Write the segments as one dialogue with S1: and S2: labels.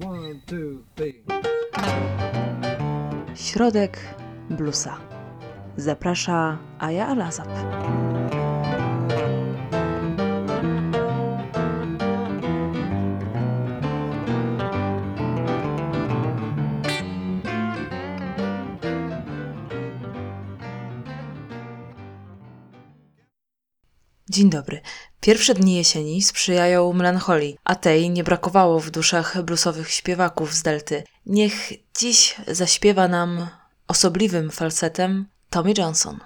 S1: One, two, three.
S2: Środek bluesa. Zaprasza Aja Alazap. Dzień dobry. Pierwsze dni jesieni sprzyjają melancholii, a tej nie brakowało w duszach bluesowych śpiewaków z Delty. Niech dziś zaśpiewa nam osobliwym falsetem Tommy Johnson.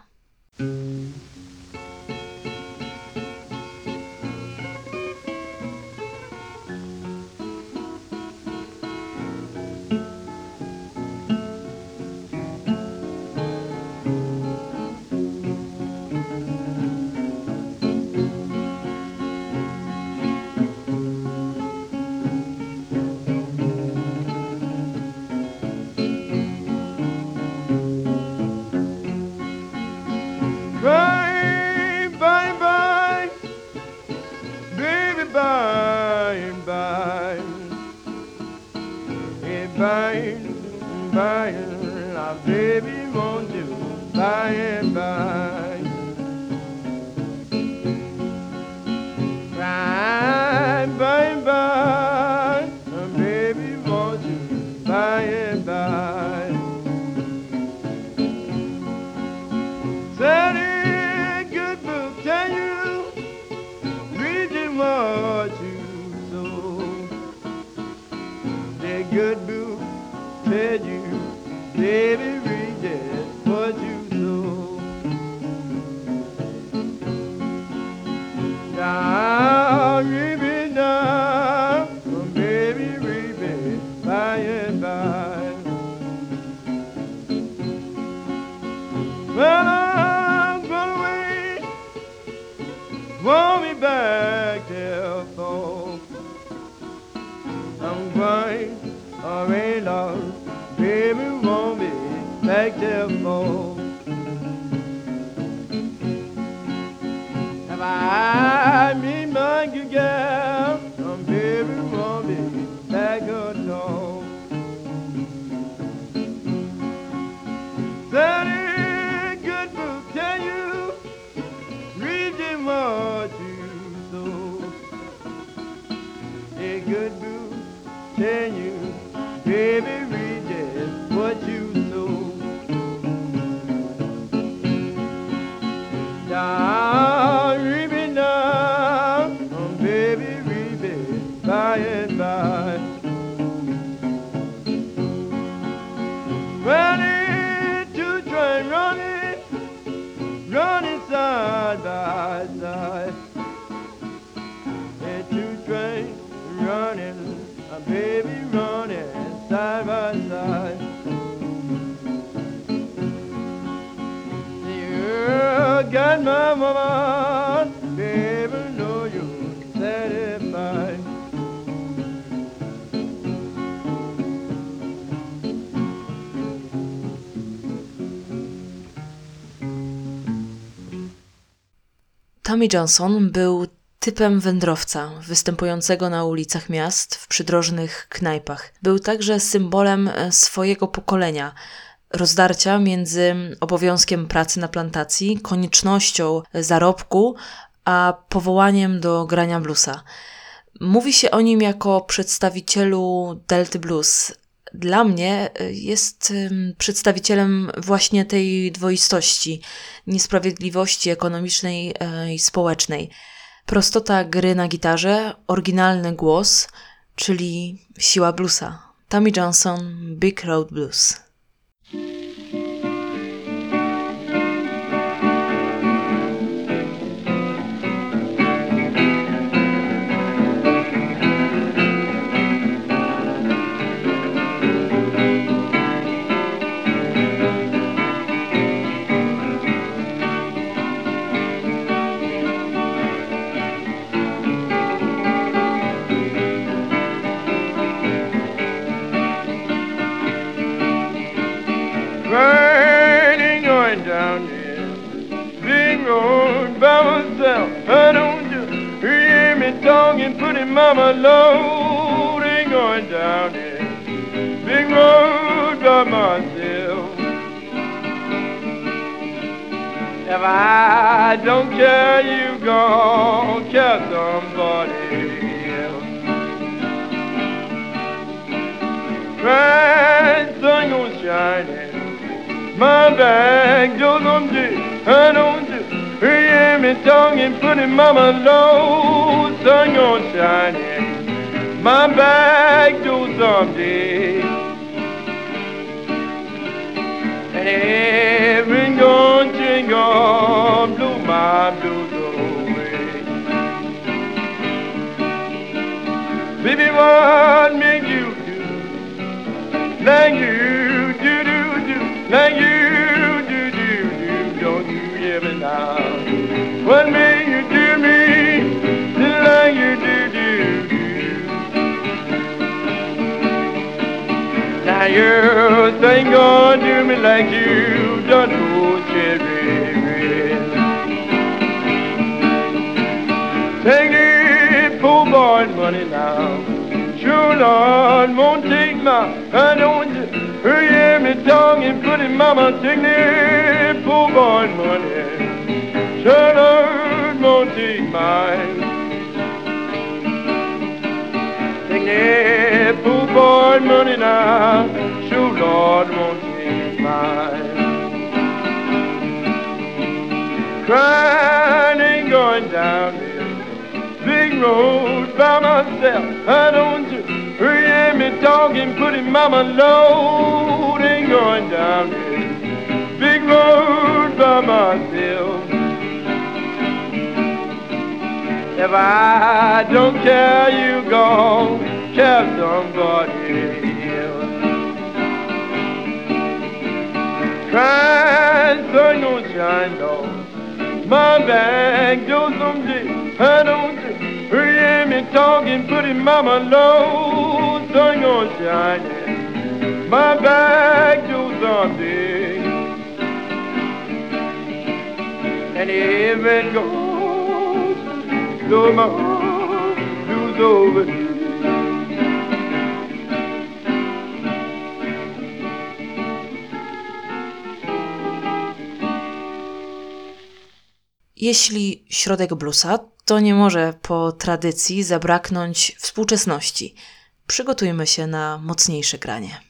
S3: Baby, read it what you
S2: Tommy Johnson był typem wędrowca występującego na ulicach miast w przydrożnych knajpach. Był także symbolem e, swojego pokolenia. Rozdarcia między obowiązkiem pracy na plantacji, koniecznością zarobku, a powołaniem do grania bluesa. Mówi się o nim jako przedstawicielu Delty Blues. Dla mnie y, jest przedstawicielem właśnie tej dwoistości, niesprawiedliwości ekonomicznej y, i społecznej. Prostota gry na gitarze, oryginalny głos, czyli siła bluesa. Tommy Johnson, Big Road Blues.
S3: Mama low. Ain't going down this big road by myself. If I don't care, you gon' care somebody else. Bright sun gon' shining, my back door gon' do, I don't do. Hear me talking, putting mama low, sun gon' shining, my back door someday. And every gone jingle blew my blues away. Baby, what make you do like you you think gonna do me like you done old cherry. Take the poor boy money now. Sure Lord won't take my I don't hear me talking, putting mama take the poor boy money. Sure Lord won't take mine. Lord won't take mine. Crying ain't going down this big road by myself. I don't you hear me talking, putting mama low. Ain't going down this big road by myself. If I don't care, you gon' care somebody Crying sun gon' shine down my back door someday. I don't hear me talking, putting mama low. Back door someday. And it goes, so my
S2: Jeśli środek bluesa, to nie może po tradycji zabraknąć współczesności. Przygotujmy się na mocniejsze granie.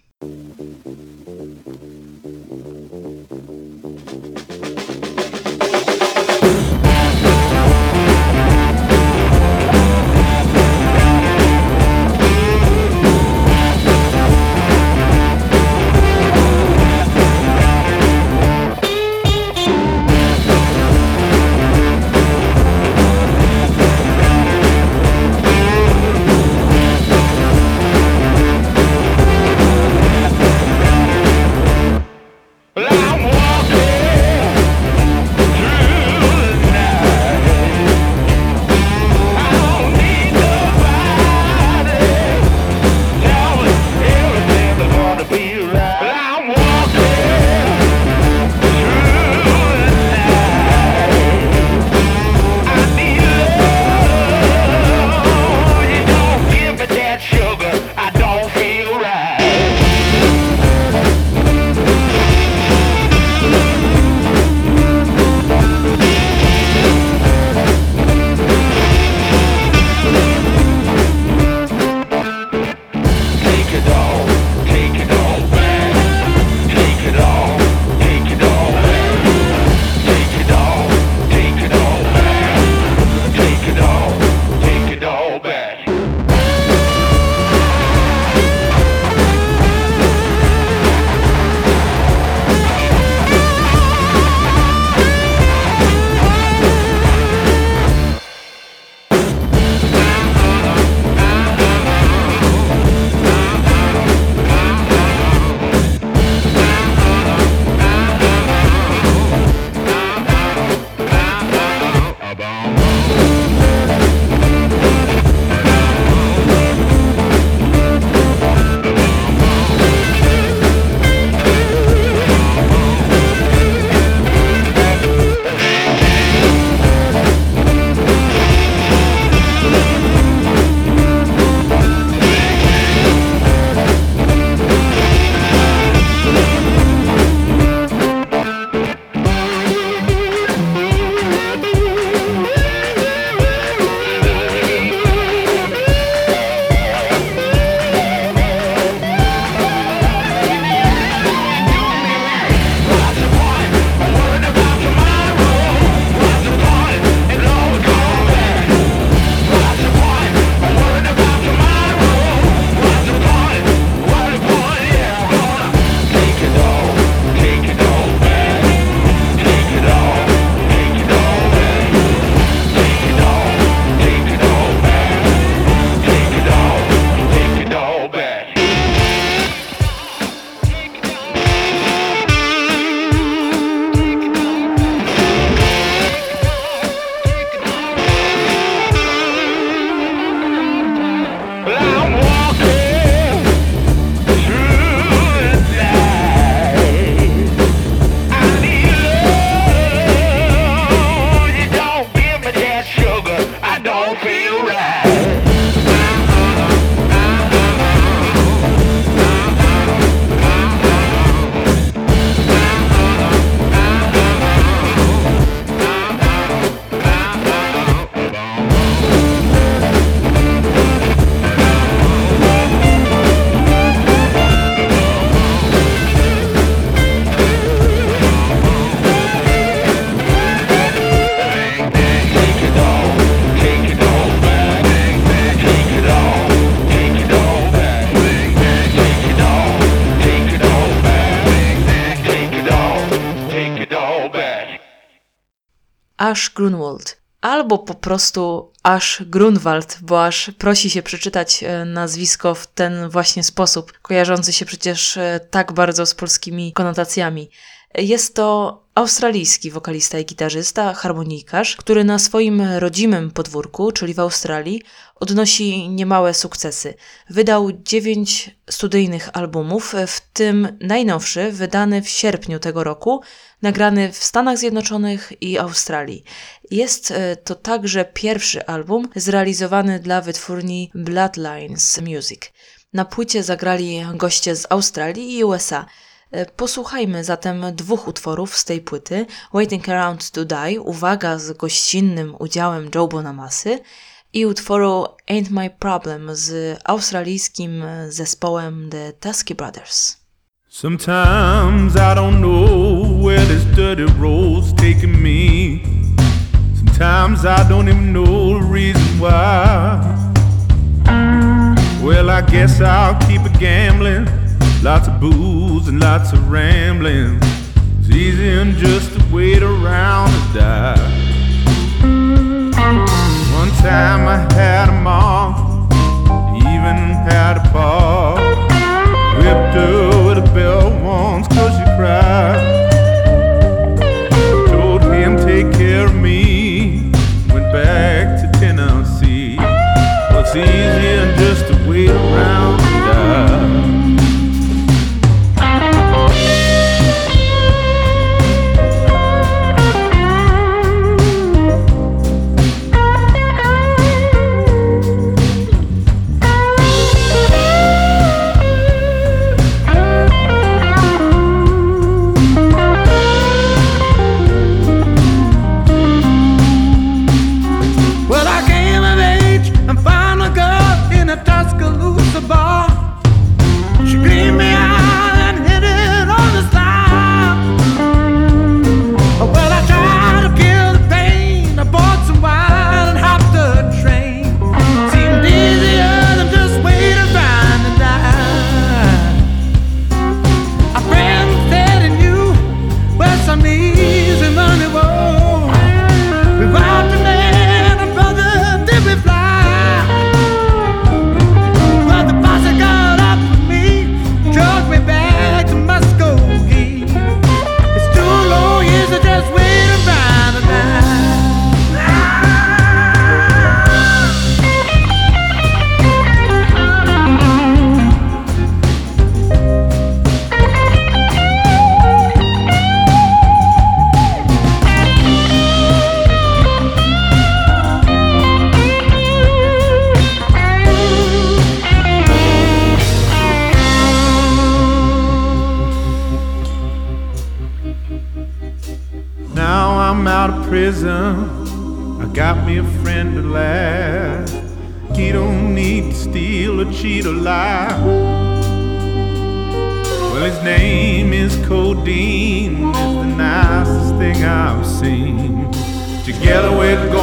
S2: Ash Grunwald. Albo po prostu Ash Grunwald, bo aż prosi się przeczytać e, nazwisko w ten właśnie sposób, kojarzący się przecież e, tak bardzo z polskimi konotacjami. Jest to australijski wokalista i gitarzysta, harmonijkarz, który na swoim rodzimym podwórku, czyli w Australii, odnosi niemałe sukcesy. Wydał dziewięć studyjnych albumów, w tym najnowszy, wydany w sierpniu tego roku, nagrany w Stanach Zjednoczonych i Australii. Jest e, to także pierwszy album zrealizowany dla wytwórni Bloodlines Music. Na płycie zagrali goście z Australii i USA. E, posłuchajmy zatem dwóch utworów z tej płyty: Waiting Around to Die, uwaga z gościnnym udziałem Joe Bonamasy i utworu Ain't My Problem z australijskim zespołem The Tusky Brothers.
S1: Sometimes I don't know where this dirty road's taking me. Sometimes I don't even know the reason why. Well, I guess I'll keep gambling. Lots of booze and lots of rambling. It's easier just to wait around to die. One time I had a mom, even had a pa. Whipped her with a belt once cause she cried. Told him take care of me. Went back to Tennessee. Well, it's easier sheet of lime. Well, his name is Codeine, it's the nicest thing I've seen. Together we're going.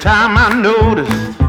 S1: Time I noticed,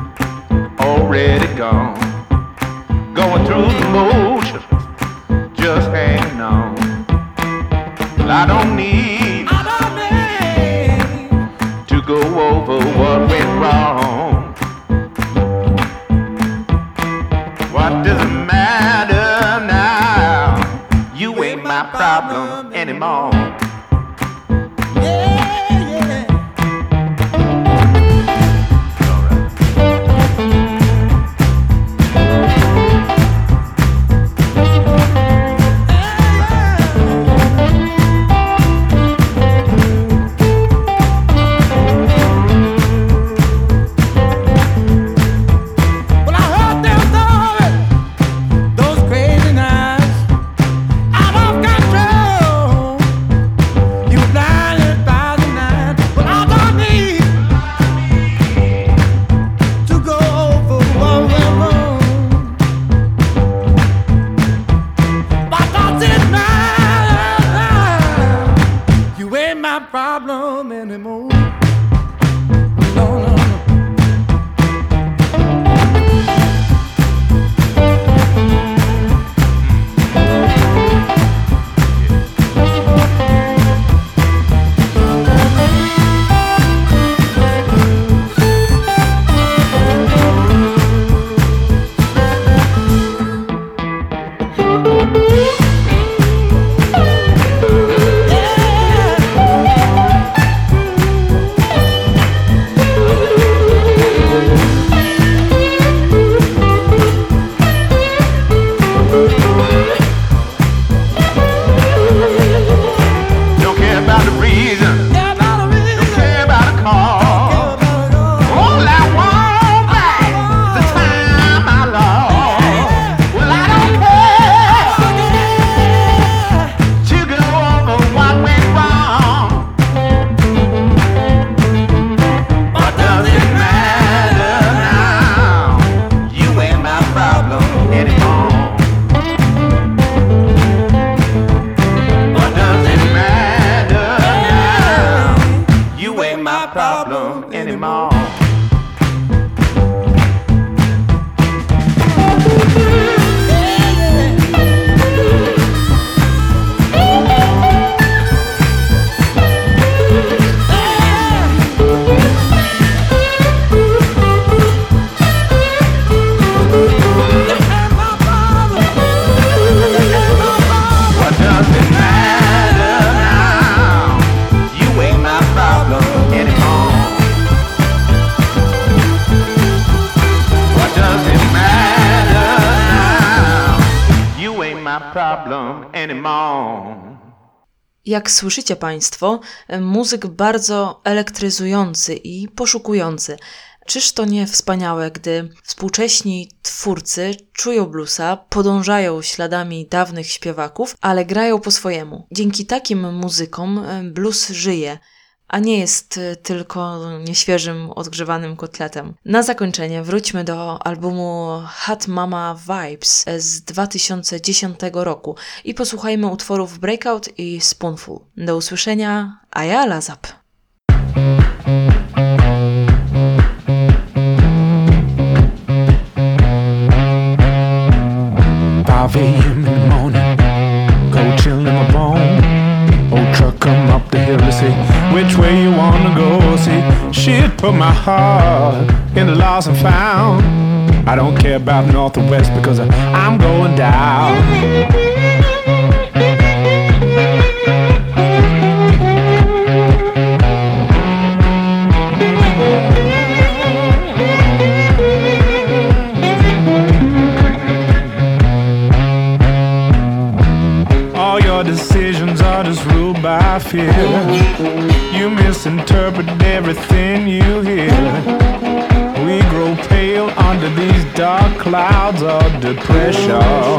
S2: Jak słyszycie Państwo, muzyk bardzo elektryzujący i poszukujący. Czyż to nie wspaniałe, gdy współcześni twórcy czują bluesa, podążają śladami dawnych śpiewaków, ale grają po swojemu. Dzięki takim muzykom blues żyje a nie jest y, tylko nieświeżym, odgrzewanym kotletem. Na zakończenie wróćmy do albumu Hot Mama Vibes z 2010 roku i posłuchajmy utworów Breakout i Spoonful. Do usłyszenia, a ja Lazap. morning, go chill in my bone. Old truck come up the hill to which way you wanna go. See, shit put my heart in the lost and found. I don't care about north or west because I'm going down. Clouds of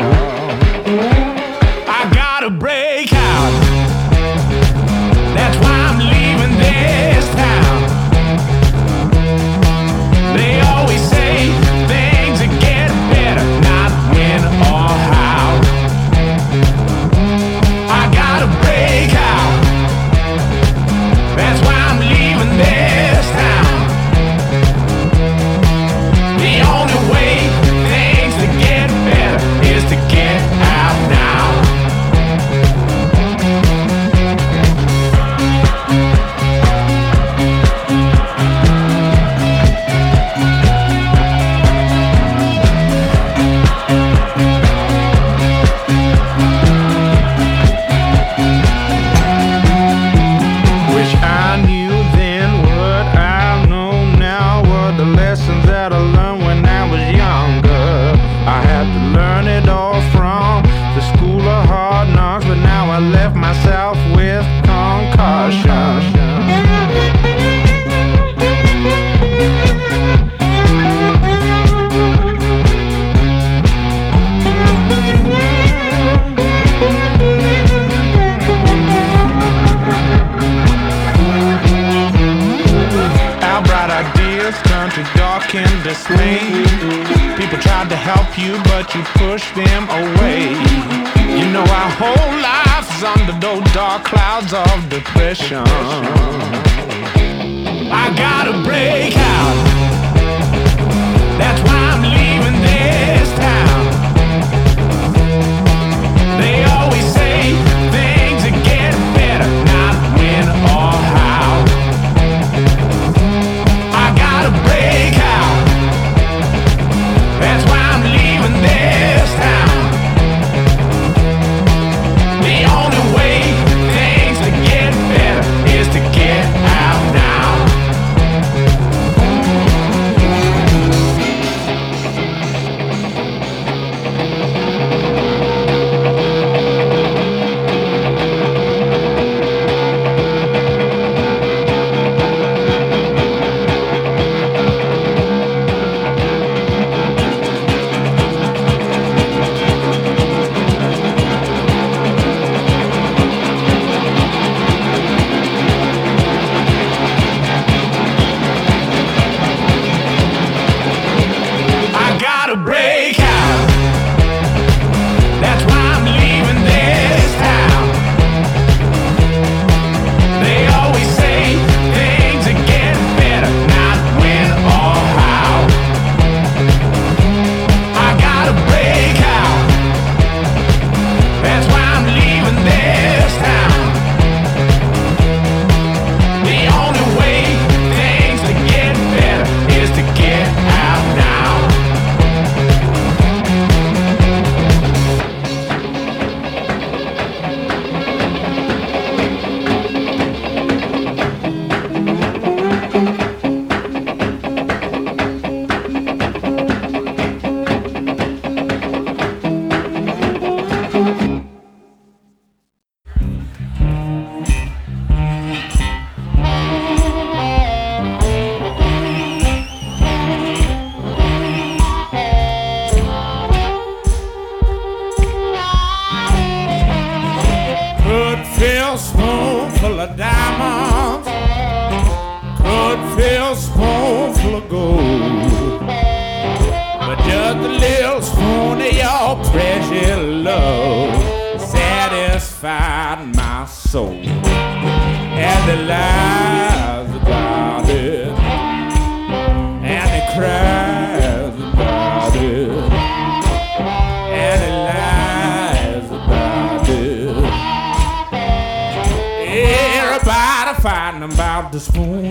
S2: this
S1: thing. People tried to help you, but you pushed them away. You know our whole life is under those dark clouds of depression. I gotta break out. That's why I'm leaving this town.
S4: About the spoon.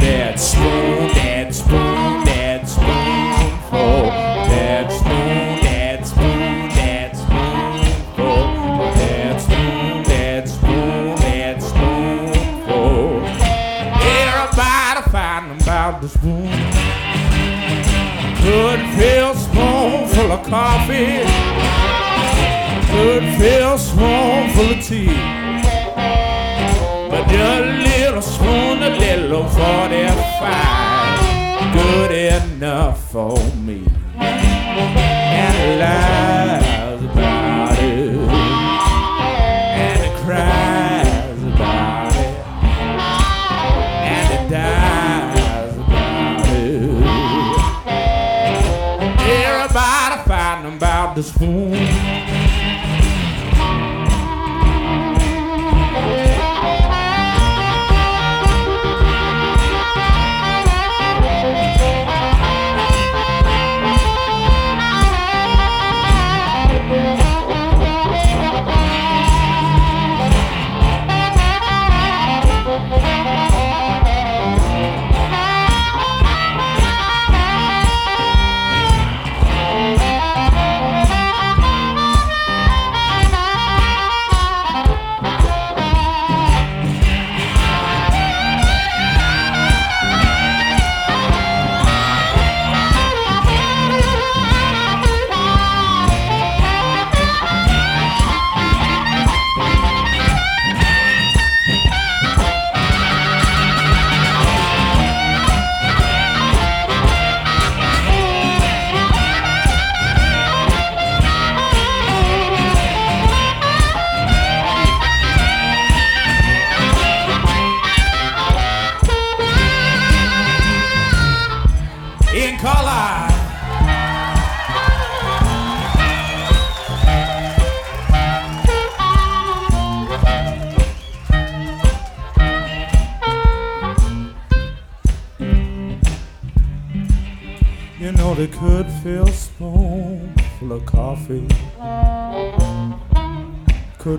S4: That spoon, that spoon, that spoonful. That spoon, that spoon, that spoonful. That spoon, that spoon, that spoonful. Everybody fighting the spoon. Could fill spoonful of coffee. Could fill spoonful of tea. Spoon, a little 45, good enough for me. And the lies about it, and the cries about it, and the dies about it. Everybody fighting about the spoon.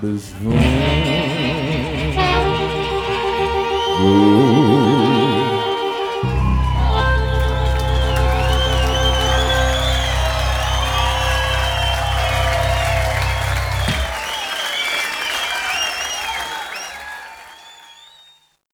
S4: the swoon. Ooh.